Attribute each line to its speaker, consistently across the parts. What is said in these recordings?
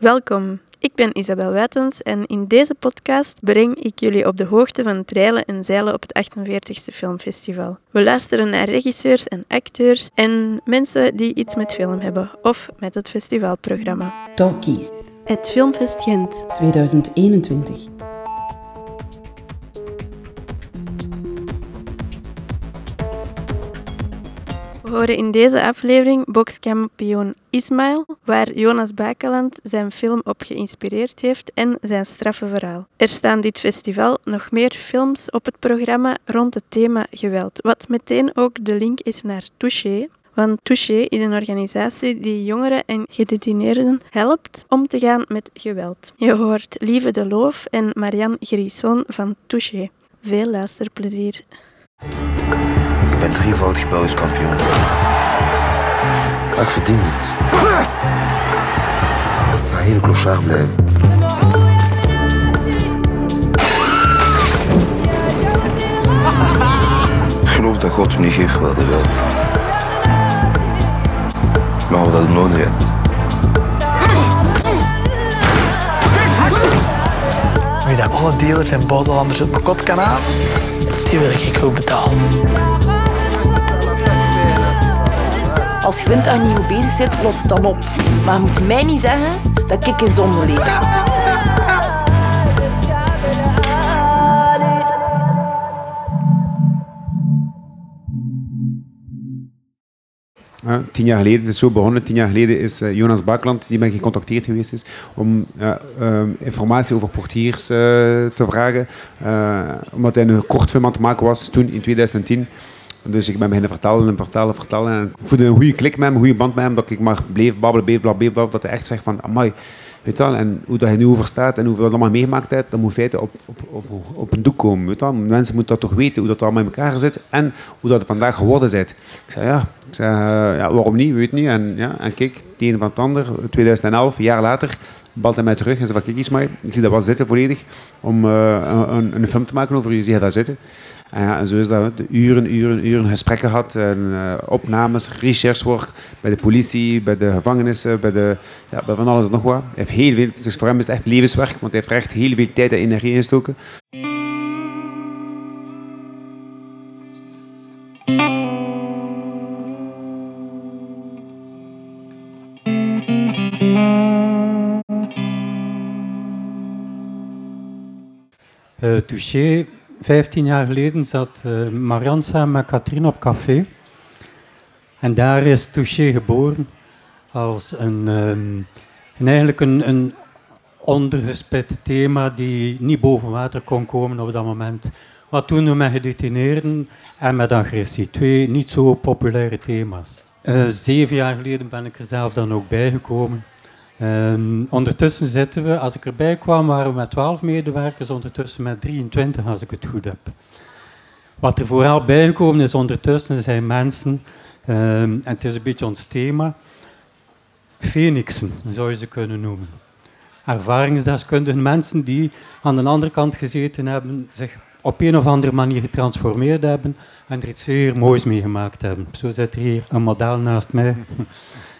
Speaker 1: Welkom. Ik ben Isabel Wijtens en in deze podcast breng ik jullie op de hoogte van het reilen en zeilen op het 48e Filmfestival. We luisteren naar regisseurs en acteurs en mensen die iets met film hebben of met het festivalprogramma.
Speaker 2: Talkies
Speaker 1: Het Filmfest Gent.
Speaker 2: 2021.
Speaker 1: We horen in deze aflevering bokskampioen Ismail, waar Jonas Bakeland zijn film op geïnspireerd heeft en zijn straffe verhaal. Er staan dit festival nog meer films op het programma rond het thema geweld, wat meteen ook de link is naar Touché. Want Touché is een organisatie die jongeren en gedetineerden helpt om te gaan met geweld. Je hoort Lieve de Loof en Marianne Grisson van Touché. Veel luisterplezier.
Speaker 3: Ik ben drievoudig Belgisch kampioen. Ik verdien niets. Ik ga heel clochard blijven. Ik geloof dat God niet geeft wat hij wil. Maar wat hij nodig hebt.
Speaker 4: Wie dat alle dealers en buitenlanders het makot kan aan, die wil ik goed betalen.
Speaker 5: Als je je niet goed bezig bent, los het dan op. Maar je moet mij niet zeggen dat ik in zonde leef.
Speaker 6: Tien jaar geleden, het is zo begonnen, tien jaar geleden is uh, Jonas Bakland, die mij gecontacteerd geweest is, om uh, informatie over portiers te vragen. omdat hij een kortfilm aan het maken was toen, in 2010. Dus ik ben beginnen vertellen en vertellen, vertellen. En ik voelde een goede klik met hem, een goede band met hem, dat ik maar bleef babbelen, bleef babbelen, bleef Dat hij echt zegt van, amai, weet je en hoe dat hij nu over staat en hoeveel dat allemaal meegemaakt heeft, dat moet in feite op, op, op, op een doek komen. Weet je. Mensen moeten dat toch weten, hoe dat allemaal in elkaar zit en hoe dat het vandaag geworden is. Ik zei, ja, ik zei, ja waarom niet, weet niet. En, ja, en kijk, het een van het ander, 2011, een jaar later, balt hij mij terug en zei van, kijk maar, ik zie dat wel zitten volledig, om uh, een, een, film te maken over je, zie je dat zitten. En, ja, en zo is dat, de uren, uren, uren gesprekken gehad, en, uh, opnames, researchwork bij de politie, bij de gevangenissen, bij, de, ja, bij van alles en nog wat. Heeft heel veel, dus voor hem is het echt levenswerk, want hij heeft er echt heel veel tijd en energie in gestoken.
Speaker 7: Uh, Touché 15 jaar geleden zat uh, Marianne samen met Katrien op café. En daar is Touché geboren als een, um, een eigenlijk een, een ondergespit thema die niet boven water kon komen op dat moment. Wat doen we met gedetineerden en met agressie? Twee niet zo populaire thema's. Uh, zeven jaar geleden ben ik er zelf dan ook bijgekomen. Um, ondertussen zitten we, als ik erbij kwam, waren we met 12 medewerkers, ondertussen met 23 als ik het goed heb. Wat er vooral bijgekomen is ondertussen zijn mensen, um, en het is een beetje ons thema, phoenixen, zou je ze kunnen noemen. Ervaringsdeskundigen, mensen die aan de andere kant gezeten hebben, zich op een of andere manier getransformeerd hebben en er iets zeer moois mee gemaakt hebben. Zo zit er hier een model naast mij.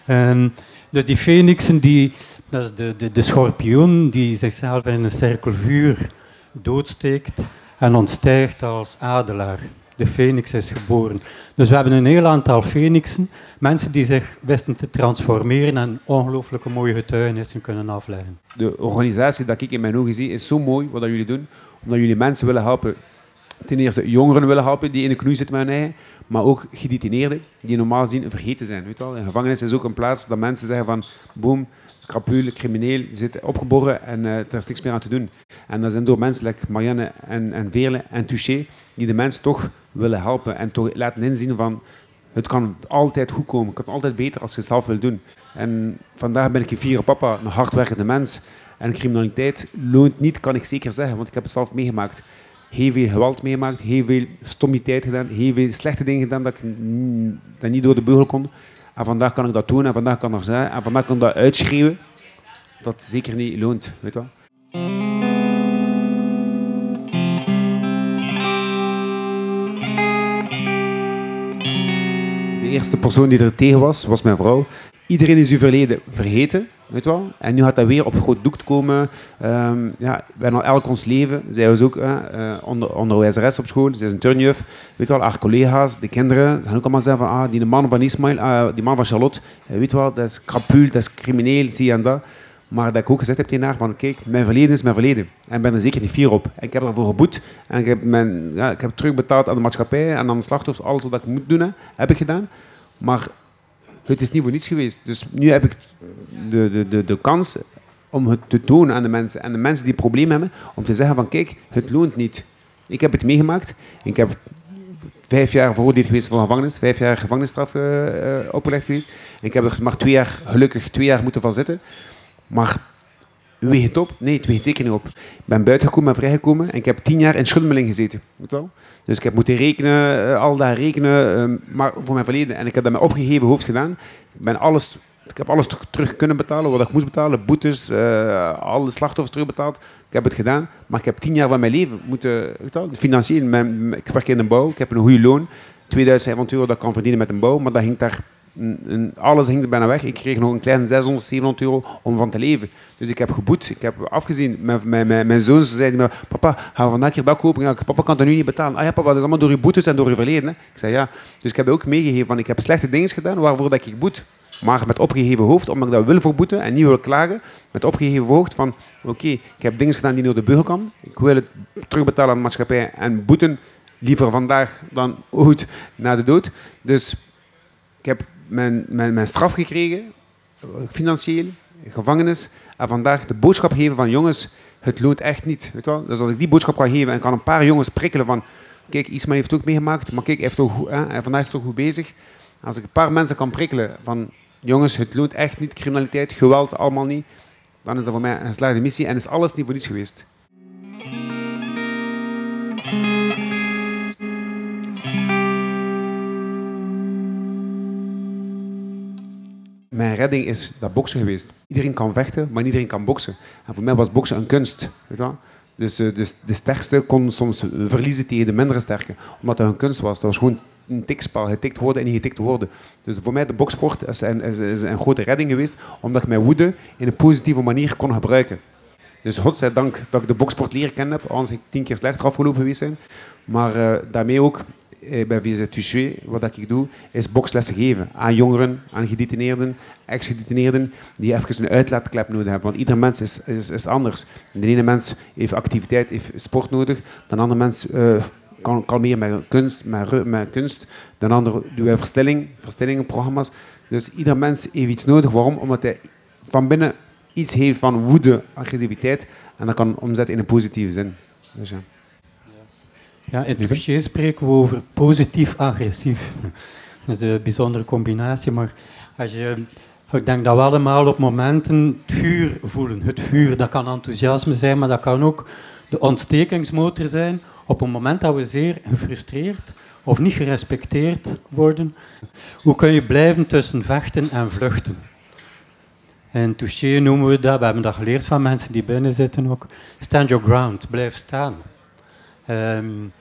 Speaker 7: um, dus die phoenixen, die, dat is de, de, de schorpioen die zichzelf in een cirkel vuur doodsteekt en ontstijgt als adelaar. De phoenix is geboren. Dus we hebben een heel aantal phoenixen, mensen die zich wisten te transformeren en ongelooflijke mooie getuigenissen kunnen afleggen.
Speaker 6: De organisatie dat ik in mijn ogen zie is zo mooi wat jullie doen, omdat jullie mensen willen helpen. Ten eerste jongeren willen helpen die in de knoei zitten met hun maar ook gedetineerden die normaal gezien vergeten zijn. Weet wel? Een gevangenis is ook een plaats dat mensen zeggen van boem, krapul, crimineel, zit opgeboren en er is niks meer aan te doen. En dat zijn door mensen Marianne en, en Veerle en Touché die de mensen toch willen helpen en toch laten inzien van het kan altijd goed komen, het kan altijd beter als je het zelf wil doen. En vandaag ben ik een vierde papa, een hardwerkende mens. En criminaliteit loont niet, kan ik zeker zeggen, want ik heb het zelf meegemaakt heel veel geweld meemaakt, heel veel stommiteit gedaan, heel veel slechte dingen gedaan dat ik dat niet door de beugel kon. En vandaag kan ik dat doen en vandaag kan ik dat zeggen en vandaag kan ik dat uitschreeuwen. Dat zeker niet loont, weet je wel. De eerste persoon die er tegen was, was mijn vrouw. Iedereen is uw verleden vergeten. Weet wel? En nu gaat dat weer op groot doek komen. Ehm, ja, we hebben al elk ons leven. Zij was ook uh, onder, onderwijzeres op school. Zij is een turnjuf. Weet wel, haar collega's, de kinderen, gaan ook allemaal zeggen van, ah, die man van Ismail, uh, die man van Charlotte, weet je wel, dat is krapul, dat is crimineel, zie en dat. Maar dat ik ook gezegd heb tegen haar van, kijk, mijn verleden is mijn verleden. En ik ben er zeker niet fier op. En ik heb ervoor geboet. En ik heb, mijn, ja, ik heb terugbetaald aan de maatschappij en aan de slachtoffers. Alles wat ik moet doen, heb ik gedaan. Maar het is niet voor niets geweest. Dus nu heb ik de, de, de, de kans om het te tonen aan de mensen. En de mensen die problemen hebben, om te zeggen van, kijk, het loont niet. Ik heb het meegemaakt. Ik heb vijf jaar veroordeeld geweest voor gevangenis, vijf jaar gevangenisstraf uh, opgelegd geweest. Ik heb er maar twee jaar, gelukkig twee jaar moeten van zitten. Maar weegt het op? Nee, het weegt zeker niet op. Ik ben buitengekomen, ben vrijgekomen en ik heb tien jaar in schuldenmeling gezeten. Dus ik heb moeten rekenen, uh, al dat rekenen, uh, maar voor mijn verleden. En ik heb dat met opgegeven hoofd gedaan. Ik, ben alles, ik heb alles terug kunnen betalen, wat ik moest betalen. Boetes, uh, alle slachtoffers terugbetaald. Ik heb het gedaan, maar ik heb tien jaar van mijn leven moeten, financieel. Mijn, ik werk in de bouw, ik heb een goede loon. 2500 euro dat ik kan verdienen met een bouw, maar dat ging daar alles hing er bijna weg. Ik kreeg nog een kleine 600, 700 euro om van te leven. Dus ik heb geboet. Ik heb afgezien. Mijn, mijn, mijn, zoons zeiden me, papa, we vandaag hier dat kopen? Papa kan het nu niet betalen. Ah ja, papa, dat is allemaal door je boetes en door je verleden. Ik zei ja. Dus ik heb ook meegegeven van, ik heb slechte dingen gedaan waarvoor dat ik boet. Maar met opgeheven hoofd, omdat ik dat wil verboeten en niet wil klagen. Met opgeheven hoofd van, oké, ik heb dingen gedaan die door de beugel kan. Ik wil het terugbetalen aan de maatschappij en boeten liever vandaag dan ooit na de dood. Dus ik heb mijn, mijn, straf gekregen, financieel, gevangenis. En vandaag de boodschap geven van jongens, het loont echt niet. Weet wel? Dus als ik die boodschap kan geven en kan een paar jongens prikkelen van kijk, Ismail heeft ook meegemaakt, maar kijk, heeft ook, hè, vandaag is het ook goed bezig. Als ik een paar mensen kan prikkelen van jongens, het loont echt niet, criminaliteit, geweld, allemaal niet, dan is dat voor mij een geslaagde missie en is alles niet voor niets geweest. Redding is dat boksen geweest. Iedereen kan vechten, maar iedereen kan boksen. En voor mij was boksen een kunst. Weet dus, uh, dus de sterkste kon soms verliezen tegen de mindere sterke, omdat het een kunst was. Dat was gewoon een tikspel, getikt worden en niet getikt worden. Dus voor mij de boksport is een, is, een grote redding geweest, omdat ik mijn woede in een positieve manier kon gebruiken. Dus godzijdank dat ik de boksport leren kennen heb, anders ik tien keer slechter afgelopen geweest zijn. Maar uh, daarmee ook eh, bij VZ Touché, wat ik doe, is bokslessen geven aan jongeren, aan gedetineerden, ex-gedetineerden, die even een uitlaatklep nodig hebben. Want ieder mens is, is, is anders. De ene mens heeft activiteit, heeft sport nodig. De andere mens uh, kan, meer met kunst, met, kunst. De andere doet wij verstilling, verstillingenprogramma's. Dus ieder mens heeft iets nodig. Waarom? Omdat hij van binnen iets heeft van woede, agressiviteit. En dat kan omzetten in een positieve zin. Dus ja.
Speaker 7: Ja, in het dossier spreken we over positief-agressief. Dat is een bijzondere combinatie, maar als je, ik denk dat we allemaal op momenten het vuur voelen. Het vuur, dat kan enthousiasme zijn, maar dat kan ook de ontstekingsmotor zijn. Op een moment dat we zeer gefrustreerd of niet gerespecteerd worden, hoe kun je blijven tussen vechten en vluchten? En touché noemen we dat, we hebben dat geleerd van mensen die binnen zitten ook. Stand your ground, blijf staan. Um,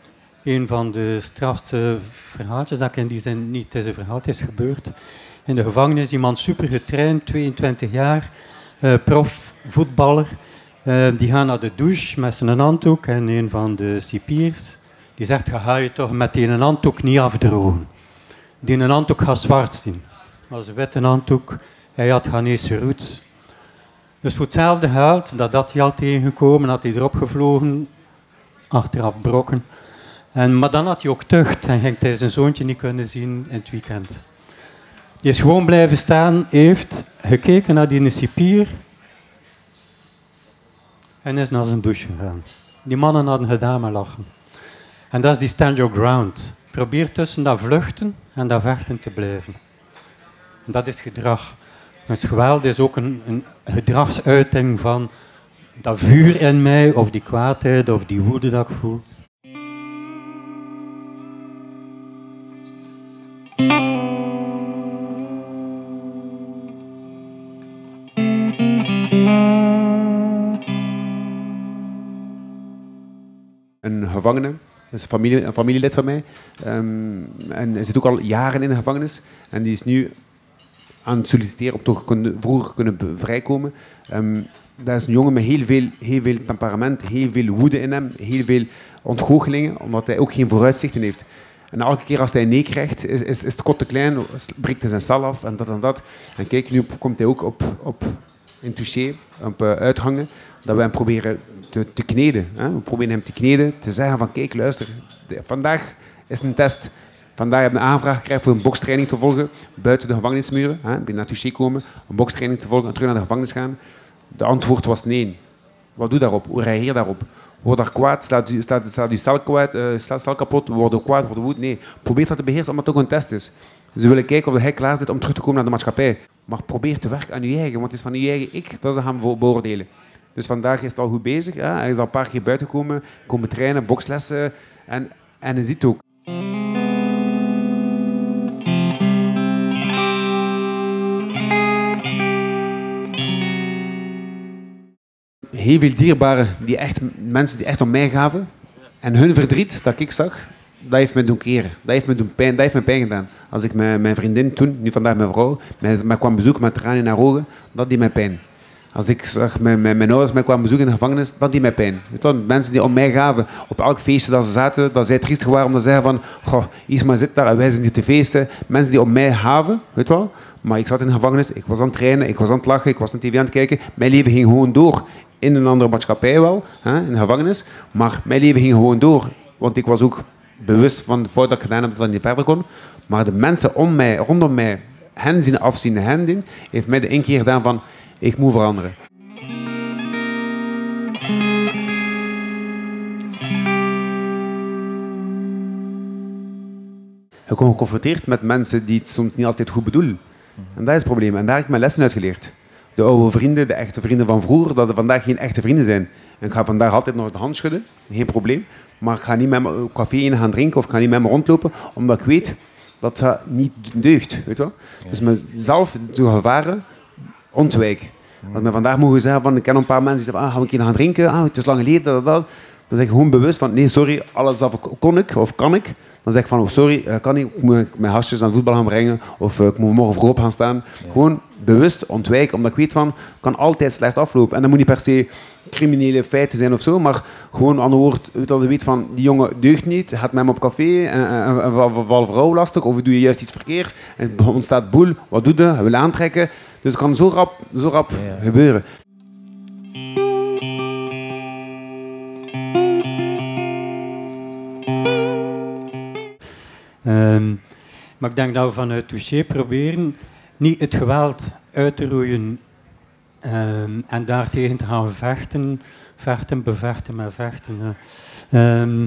Speaker 7: een van de strafste verhaaltjes dat ik in die zin niet, is een verhaal, is gebeurd. In de gevangenis iemand super getraind, 22 jaar, uh, prof, voetballer. Uh, die gaat naar de douche met zijn handdoek en een van de cipiers die zegt, ga je toch met die handdoek niet afdrogen. Die een handdoek gaat zwart zien. Dat was een witte handdoek, hij had Ghanese roots. Dus voor hetzelfde geld, dat had hij al tegengekomen, had hij erop gevlogen, achteraf brokken. En, maar dan had hij ook tucht en ging hij zijn zoontje niet kunnen zien in het weekend. Die is gewoon blijven staan, heeft gekeken naar die cipier en is naar zijn douche gegaan. Die mannen hadden gedaan met lachen. En dat is die stand your ground. Probeer tussen dat vluchten en dat vechten te blijven. En dat is gedrag. Dus geweld is ook een, een gedragsuiting van dat vuur in mij, of die kwaadheid, of die woede dat ik voel.
Speaker 6: Gevangene. Dat is een, familie, een familielid van mij. Um, en hij zit ook al jaren in de gevangenis. En die is nu aan het solliciteren om toch kunnen, vroeger kunnen vrijkomen. Ehm, dat is een jongen met heel veel, heel veel temperament, heel veel woede in hem, heel veel ontgoochelingen, omdat hij ook geen vooruitzichten heeft. En elke keer als hij een nee krijgt, is, is, is het kot te klein, breekt hij zijn cel af en dat en dat. En kijk, nu komt hij ook op, op in touché, op uh, uithangen, dat we hem proberen te, te kneden. Hè? We proberen hem te kneden, te zeggen van kijk, luister, vandaag is een test. Vandaag heb je een aanvraag gekregen voor een bokstraining te volgen buiten de gevangenismuren. Hè? Ben naar komen, een bokstraining te volgen en terug naar de gevangenis gaan. De antwoord was nee. Wat doe daarop? Hoe reageer daarop? Word daar kwaad? Slaat je, staat, staat je stel, kwaad, eh, slaat stel kapot? Kwaad? Word woed? Nee. Probeer dat te beheersen, omdat het ook een test is. Ze willen kijken of hij klaar zit om terug te komen naar de maatschappij. Maar probeer te werken aan je eigen, want het is van je eigen ik dat ze gaan be- beoordelen. Dus vandaag is het al goed bezig. Hè? Hij is al een paar keer buiten gekomen, komen trainen, bokslessen. En, en je ziet ook. Heel veel dierbaren, die echt, mensen die echt om mij gaven. En hun verdriet dat ik zag, dat heeft me doen keren. Dat heeft me, doen pijn, dat heeft me pijn gedaan. Als ik mijn, mijn vriendin toen, nu vandaag mijn vrouw, mij, mij kwam bezoeken met tranen in haar ogen, dat deed mij pijn. Als ik zag mijn, mijn, mijn ouders mij kwamen bezoeken in de gevangenis, dat deed mij pijn. Weet wel, mensen die om mij gaven, op elk feestje dat ze zaten, dat zij triestig waren om te zeggen van, goh, Isma zit daar en wij zijn hier te feesten. Mensen die om mij gaven, weet wel. Maar ik zat in de gevangenis, ik was aan het trainen, ik was aan het lachen, ik was aan tv aan het kijken. Mijn leven ging gewoon door. In een andere maatschappij wel, hè, in de gevangenis. Maar mijn leven ging gewoon door. Want ik was ook bewust van de fout dat ik gedaan heb dat ik niet verder kon. Maar de mensen om mij, rondom mij, hen zien afzien, hen doen, heeft mij de inkeer gedaan van, ik moet veranderen. Je komt geconfronteerd met mensen die het soms niet altijd goed bedoelen. En dat is het probleem. En daar heb ik mijn lessen uit geleerd. De oude vrienden, de echte vrienden van vroeger, dat er vandaag geen echte vrienden zijn. En ik ga vandaag altijd nog de hand schudden, geen probleem. Maar ik ga niet met me op café in gaan drinken of ik ga niet met me rondlopen, omdat ik weet dat dat niet deugt. Weet je wel? Dus mezelf te gevaren ontwijk. Als men vandaag mogen zeggen van, ik ken een paar mensen die zeggen, ah, gaan we een keer gaan drinken? Ah, het is lang geleden, dat, dat. Dan zeg ik gewoon bewust van, nee, sorry, alles dat kon ik of kan ik. Dan zeg ik van, oh, sorry, eh, kan ik, ik moet mijn hasjes aan voetbal gaan brengen of eh, ik moet morgen vroeg op gaan staan. Gewoon bewust ontwijken, omdat ik weet van, het kan altijd slecht aflopen. En dat moet niet per se criminele feiten zijn of zo, maar gewoon een ander woord, dat je weet van, die jongen deugt niet, gaat met hem op café en, en, en val- vrouw lastig, of doe je juist iets verkeerds en ontstaat boel, wat doe je? Hij wil aantrekken. Dus het kan zo rap, zo rap gebeuren.
Speaker 7: Ehm, maar ik denk dat we vanuit Touché proberen niet het geweld uit te roeien ehm, en daartegen te gaan vechten, vechten, bevechten met vechten. Ehm,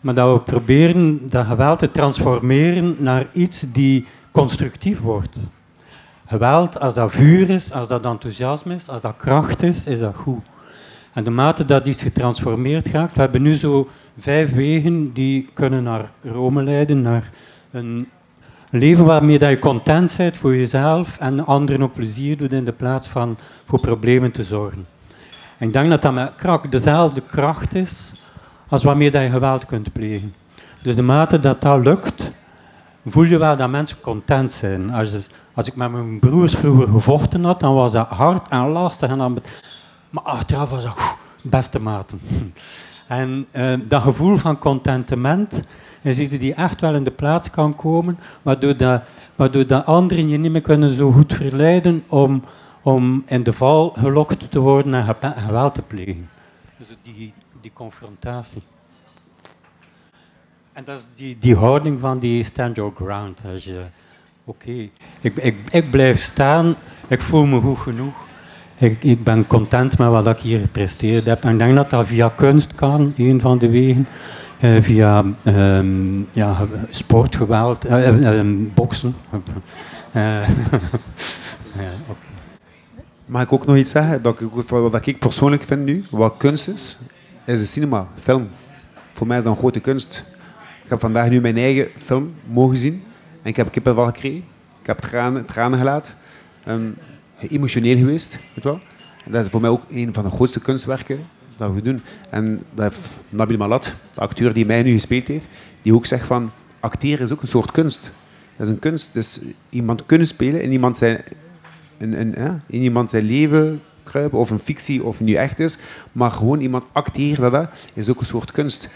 Speaker 7: maar dat we proberen dat geweld te transformeren naar iets die constructief wordt. Geweld, als dat vuur is, als dat enthousiasme is, als dat kracht is, is dat goed. En de mate dat iets getransformeerd gaat, we hebben nu zo vijf wegen die kunnen naar Rome leiden, naar een leven waarmee dat je content bent voor jezelf en anderen op plezier doet in de plaats van voor problemen te zorgen. En ik denk dat dat met kracht dezelfde kracht is als waarmee dat je geweld kunt plegen. Dus de mate dat dat lukt, voel je wel dat mensen content zijn. Als, als ik met mijn broers vroeger gevochten had, dan was dat hard en lastig. En dan maar achteraf was dat beste maten. En eh, dat gevoel van contentement is iets die echt wel in de plaats kan komen, waardoor, dat, waardoor dat anderen je niet meer kunnen zo goed verleiden om, om in de val gelokt te worden en geweld te plegen. Dus die, die confrontatie. En dat is die, die houding van die stand your ground. Als je, oké, ik, ik, ik blijf staan, ik voel me goed genoeg. Ik, ben content met wat ik hier gepresteerd heb. En ik denk dat dat via kunst kan, een van de wegen. Eh, via ehm, ja, sport, eh, eh, ehm, boksen. Ja.
Speaker 6: Mag ik ook nog iets zeggen? Dat ik, wat ik persoonlijk vind nu, wat kunst is, is de cinema, film. Voor mij is dat een grote kunst. Ik heb vandaag nu mijn eigen film mogen zien. En ik heb kippenvel gekregen. Ik heb tranen, tranen gelaten. Ehm, emotioneel geweest, weet wel. En dat is voor mij ook een van de grootste kunstwerken dat we doen. En dat heeft Nabil Malat, de acteur die mij nu gespeeld heeft, die ook zegt van, acteren is ook een soort kunst. Dat is een kunst. Dus iemand kunnen spelen in iemand zijn, ja, in iemand zijn leven kruipen, of een fictie, of nu echt is. Maar gewoon iemand acteren, dat, is ook een soort kunst.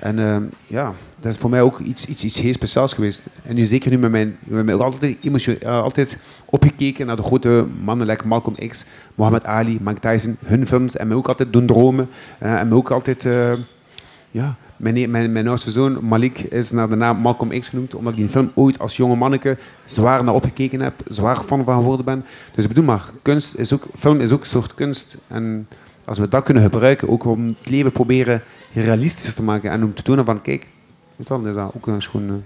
Speaker 6: En uh, ja, dat is voor mij ook iets, iets, iets heel speciaals geweest. En nu zeker nu met mijn... Met mij ook altijd, uh, altijd opgekeken naar de grote mannen, like Malcolm X, Muhammad Ali, Mike Tyson, hun films. En mij ook altijd doen dromen. Uh, en mij ook altijd... ja, mijn, mijn, mijn oudste zoon Malik is naar de naam Malcolm X genoemd, omdat ik die film ooit als jonge manneke zwaar naar opgekeken heb, zwaar fan van geworden ben. Dus ik bedoel maar, kunst is ook, film is ook een soort kunst. En als we dat kunnen gebruiken, ook om het leven proberen realistischer te maken en om te tonen van, kijk, dan is dat ook een schoon...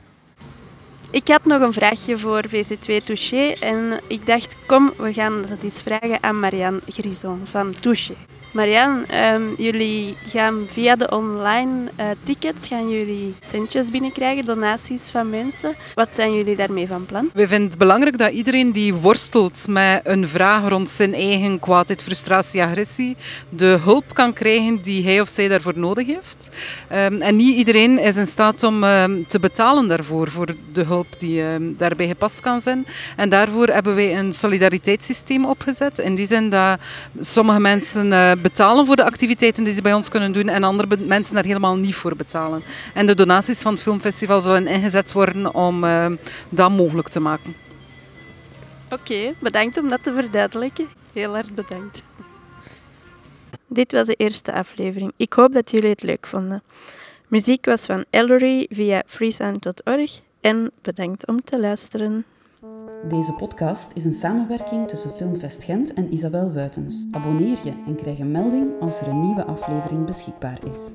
Speaker 1: Ik had nog een vraagje voor VC2 Touché en ik dacht, kom, we gaan dat eens vragen aan Marianne Grison van Touché. Marianne, um, jullie gaan via de online uh, tickets gaan jullie centjes binnenkrijgen, donaties van mensen. Wat zijn jullie daarmee van plan?
Speaker 8: We vinden het belangrijk dat iedereen die worstelt met een vraag rond zijn eigen kwaadheid, frustratie, agressie, de hulp kan krijgen die hij of zij daarvoor nodig heeft. Um, en niet iedereen is in staat om um, te betalen daarvoor, voor de hulp die daarbij gepast kan zijn. En daarvoor hebben wij een solidariteitssysteem opgezet. In die zin dat sommige mensen uh, betalen voor de activiteiten die ze bij ons kunnen doen en andere mensen daar helemaal niet voor betalen. En de donaties van het filmfestival zullen ingezet worden om uh, dat mogelijk te maken.
Speaker 1: Oké, bedankt om dat te verduidelijken. Heel erg bedankt. Dit was de eerste aflevering. Ik hoop dat jullie het leuk vonden. Muziek was van Ellery via freesound.org en bedankt om te luisteren.
Speaker 2: Deze podcast is een samenwerking tussen Filmfest Gent en Isabel Wuitens. Abonneer je en krijg een melding als er een nieuwe aflevering beschikbaar is.